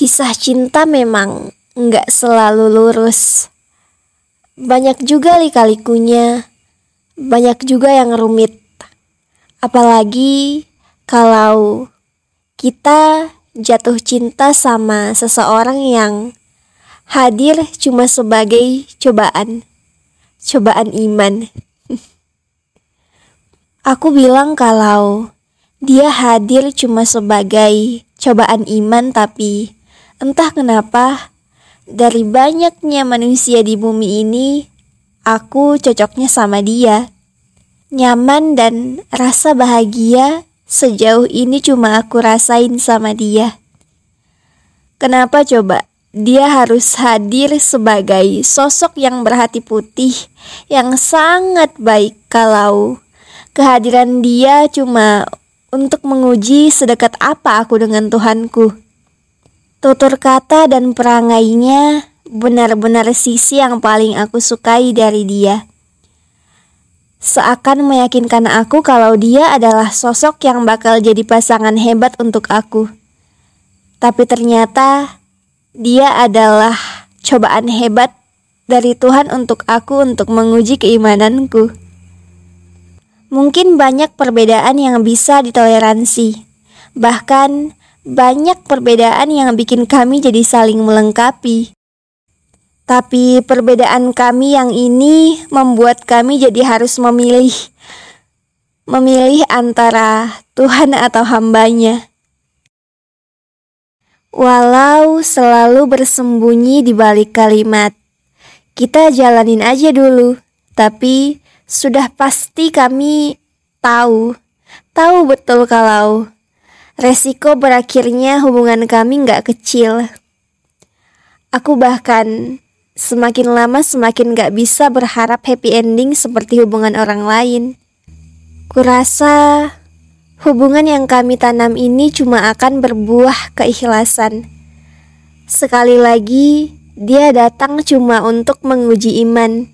Kisah cinta memang nggak selalu lurus. Banyak juga lika-likunya, banyak juga yang rumit. Apalagi kalau kita jatuh cinta sama seseorang yang hadir cuma sebagai cobaan, cobaan iman. Aku bilang kalau dia hadir cuma sebagai cobaan iman, tapi entah kenapa dari banyaknya manusia di bumi ini, aku cocoknya sama dia. Nyaman dan rasa bahagia sejauh ini cuma aku rasain sama dia. Kenapa coba? Dia harus hadir sebagai sosok yang berhati putih, yang sangat baik kalau kehadiran dia cuma untuk menguji sedekat apa aku dengan Tuhanku. Tutur kata dan perangainya benar-benar sisi yang paling aku sukai dari dia seakan meyakinkan aku kalau dia adalah sosok yang bakal jadi pasangan hebat untuk aku. Tapi ternyata dia adalah cobaan hebat dari Tuhan untuk aku untuk menguji keimananku. Mungkin banyak perbedaan yang bisa ditoleransi. Bahkan banyak perbedaan yang bikin kami jadi saling melengkapi. Tapi perbedaan kami yang ini membuat kami jadi harus memilih memilih antara Tuhan atau hambanya. Walau selalu bersembunyi di balik kalimat, kita jalanin aja dulu. Tapi sudah pasti kami tahu, tahu betul kalau resiko berakhirnya hubungan kami nggak kecil. Aku bahkan Semakin lama semakin gak bisa berharap happy ending seperti hubungan orang lain. Kurasa hubungan yang kami tanam ini cuma akan berbuah keikhlasan. Sekali lagi, dia datang cuma untuk menguji iman.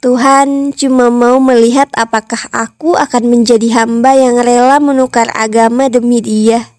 Tuhan cuma mau melihat apakah aku akan menjadi hamba yang rela menukar agama demi dia.